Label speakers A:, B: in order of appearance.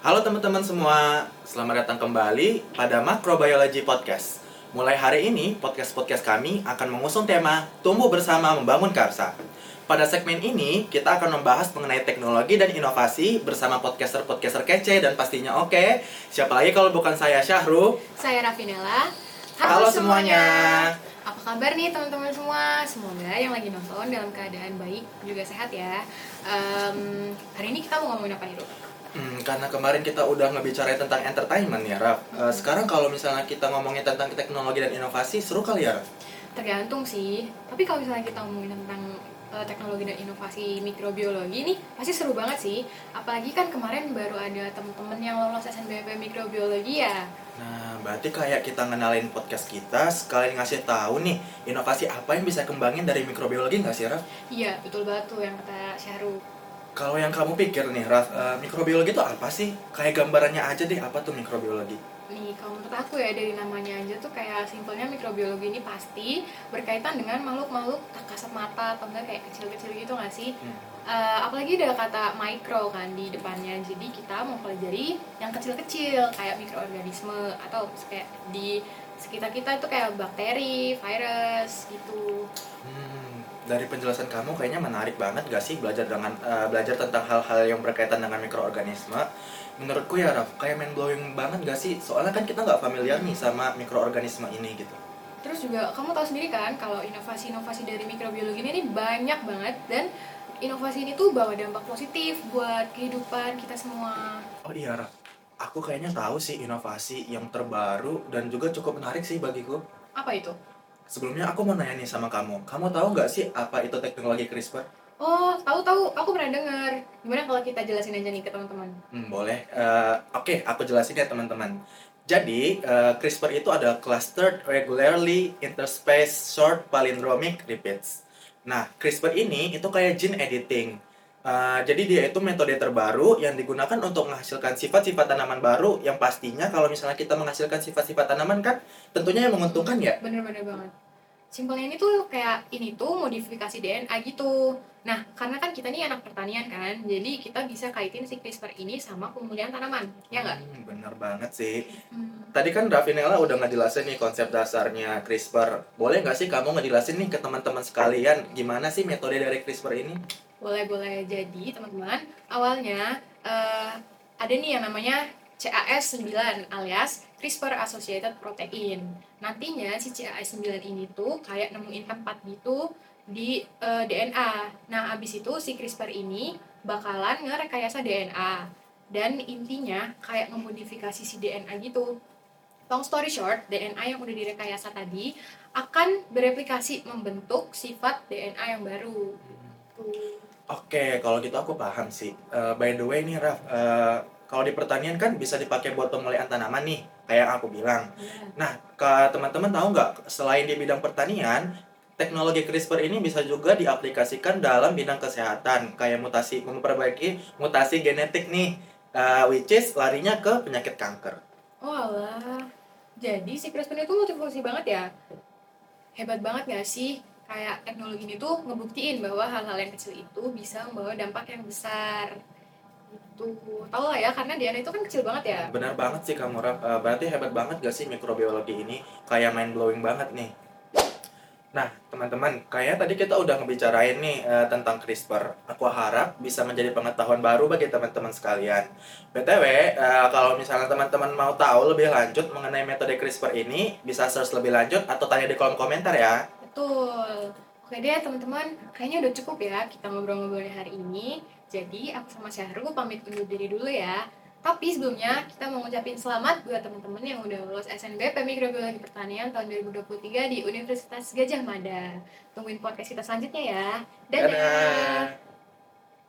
A: Halo teman-teman semua, selamat datang kembali pada Macrobiology Podcast. Mulai hari ini, podcast-podcast kami akan mengusung tema Tumbuh Bersama Membangun Karsa. Pada segmen ini, kita akan membahas mengenai teknologi dan inovasi bersama podcaster-podcaster kece dan pastinya oke. Siapa lagi kalau bukan saya Syahru?
B: Saya Rafinella.
A: Halo semuanya.
B: Apa kabar nih teman-teman semua? Semoga yang lagi nonton dalam keadaan baik juga sehat ya. Em, hari ini kita mau ngomongin apa nih, Ru?
A: Hmm, karena kemarin kita udah ngebicarain tentang entertainment ya, Raf. Eh, sekarang kalau misalnya kita ngomongin tentang teknologi dan inovasi, seru kali ya, Raf?
B: Tergantung sih. Tapi kalau misalnya kita ngomongin tentang eh, teknologi dan inovasi mikrobiologi nih pasti seru banget sih. Apalagi kan kemarin baru ada temen-temen yang lolos SNBP mikrobiologi ya.
A: Nah, berarti kayak kita ngenalin podcast kita, sekalian ngasih tahu nih, inovasi apa yang bisa kembangin dari mikrobiologi nggak sih, Raf?
B: Iya, betul banget tuh yang kata Syahru.
A: Kalau yang kamu pikir nih, eh, mikrobiologi itu apa sih? Kayak gambarannya aja deh, apa tuh mikrobiologi?
B: Nih, kalau menurut aku ya dari namanya aja tuh kayak simpelnya mikrobiologi ini pasti berkaitan dengan makhluk-makhluk tak kasat mata atau enggak kayak kecil-kecil gitu nggak sih?
A: Hmm.
B: Eh, apalagi ada kata micro kan di depannya, jadi kita mau pelajari yang kecil-kecil kayak mikroorganisme atau kayak di sekitar kita itu kayak bakteri, virus gitu.
A: Dari penjelasan kamu kayaknya menarik banget gak sih belajar dengan eh, belajar tentang hal-hal yang berkaitan dengan mikroorganisme? Menurutku ya, Raf, kayak mind blowing banget gak sih? Soalnya kan kita nggak familiar nih sama mikroorganisme ini gitu.
B: Terus juga kamu tahu sendiri kan kalau inovasi-inovasi dari mikrobiologi ini banyak banget dan inovasi ini tuh bawa dampak positif buat kehidupan kita semua.
A: Oh iya, Raf. Aku kayaknya tahu sih inovasi yang terbaru dan juga cukup menarik sih bagiku.
B: Apa itu?
A: Sebelumnya aku mau nanya nih sama kamu. Kamu tahu nggak sih apa itu teknologi CRISPR?
B: Oh, tahu-tahu, aku pernah dengar. Gimana kalau kita jelasin aja nih ke teman-teman?
A: Hmm, boleh. Eh, Oke, aku jelasin ya teman-teman. Jadi, eh, CRISPR itu adalah Clustered Regularly Interspaced Short Palindromic Repeats. Nah, CRISPR ini itu kayak gene editing. Eh, jadi dia itu metode terbaru yang digunakan untuk menghasilkan sifat-sifat tanaman baru yang pastinya kalau misalnya kita menghasilkan sifat-sifat tanaman kan tentunya yang menguntungkan ya.
B: Bener-bener banget. Simpelnya ini tuh kayak ini tuh modifikasi DNA gitu. Nah, karena kan kita nih anak pertanian kan, jadi kita bisa kaitin si CRISPR ini sama pemulihan tanaman, ya nggak?
A: Hmm, bener banget sih.
B: Hmm.
A: Tadi kan Rafinella udah ngejelasin nih konsep dasarnya CRISPR. Boleh nggak sih kamu ngejelasin nih ke teman-teman sekalian gimana sih metode dari CRISPR ini?
B: Boleh-boleh jadi teman-teman, awalnya eh, ada nih yang namanya CAS9 alias CRISPR Associated Protein. Nantinya si CAS9 ini tuh kayak nemuin tempat gitu di eh, DNA. Nah, abis itu si CRISPR ini bakalan ngerekayasa DNA. Dan intinya kayak memodifikasi si DNA gitu. Long story short, DNA yang udah direkayasa tadi akan bereplikasi membentuk sifat DNA yang baru. Tuh.
A: Oke, kalau gitu aku paham sih. Eh, by the way nih Raf, eh, kalau di pertanian kan bisa dipakai buat pemulihan tanaman nih, kayak yang aku bilang.
B: Iya.
A: Nah, ke teman-teman tahu nggak, selain di bidang pertanian, teknologi CRISPR ini bisa juga diaplikasikan dalam bidang kesehatan, kayak mutasi, memperbaiki mutasi genetik nih, eh, which is larinya ke penyakit kanker.
B: Oh alah. Jadi si CRISPR itu multifungsi banget ya? Hebat banget gak sih? Kayak teknologi ini tuh ngebuktiin bahwa hal-hal yang kecil itu bisa membawa dampak yang besar. Itu. Tahu lah ya, karena DNA itu kan kecil banget ya.
A: Benar banget sih kamu, Raf. Eh, berarti hebat banget gak sih mikrobiologi ini? Kayak mind blowing banget nih. Nah, teman-teman, kayak tadi kita udah ngebicarain nih eh, tentang CRISPR. Aku harap bisa menjadi pengetahuan baru bagi teman-teman sekalian. BTW, eh, kalau misalnya teman-teman mau tahu lebih lanjut mengenai metode CRISPR ini, bisa search lebih lanjut atau tanya di kolom komentar ya.
B: Betul. Oke deh teman-teman, kayaknya udah cukup ya kita ngobrol-ngobrol hari ini. Jadi aku sama Syahrul pamit undur diri dulu ya. Tapi sebelumnya kita mau ngucapin selamat buat teman-teman yang udah lulus SNBP Mikrobiologi Pertanian tahun 2023 di Universitas Gajah Mada. Tungguin podcast kita selanjutnya ya. Dadah.
A: Dadah.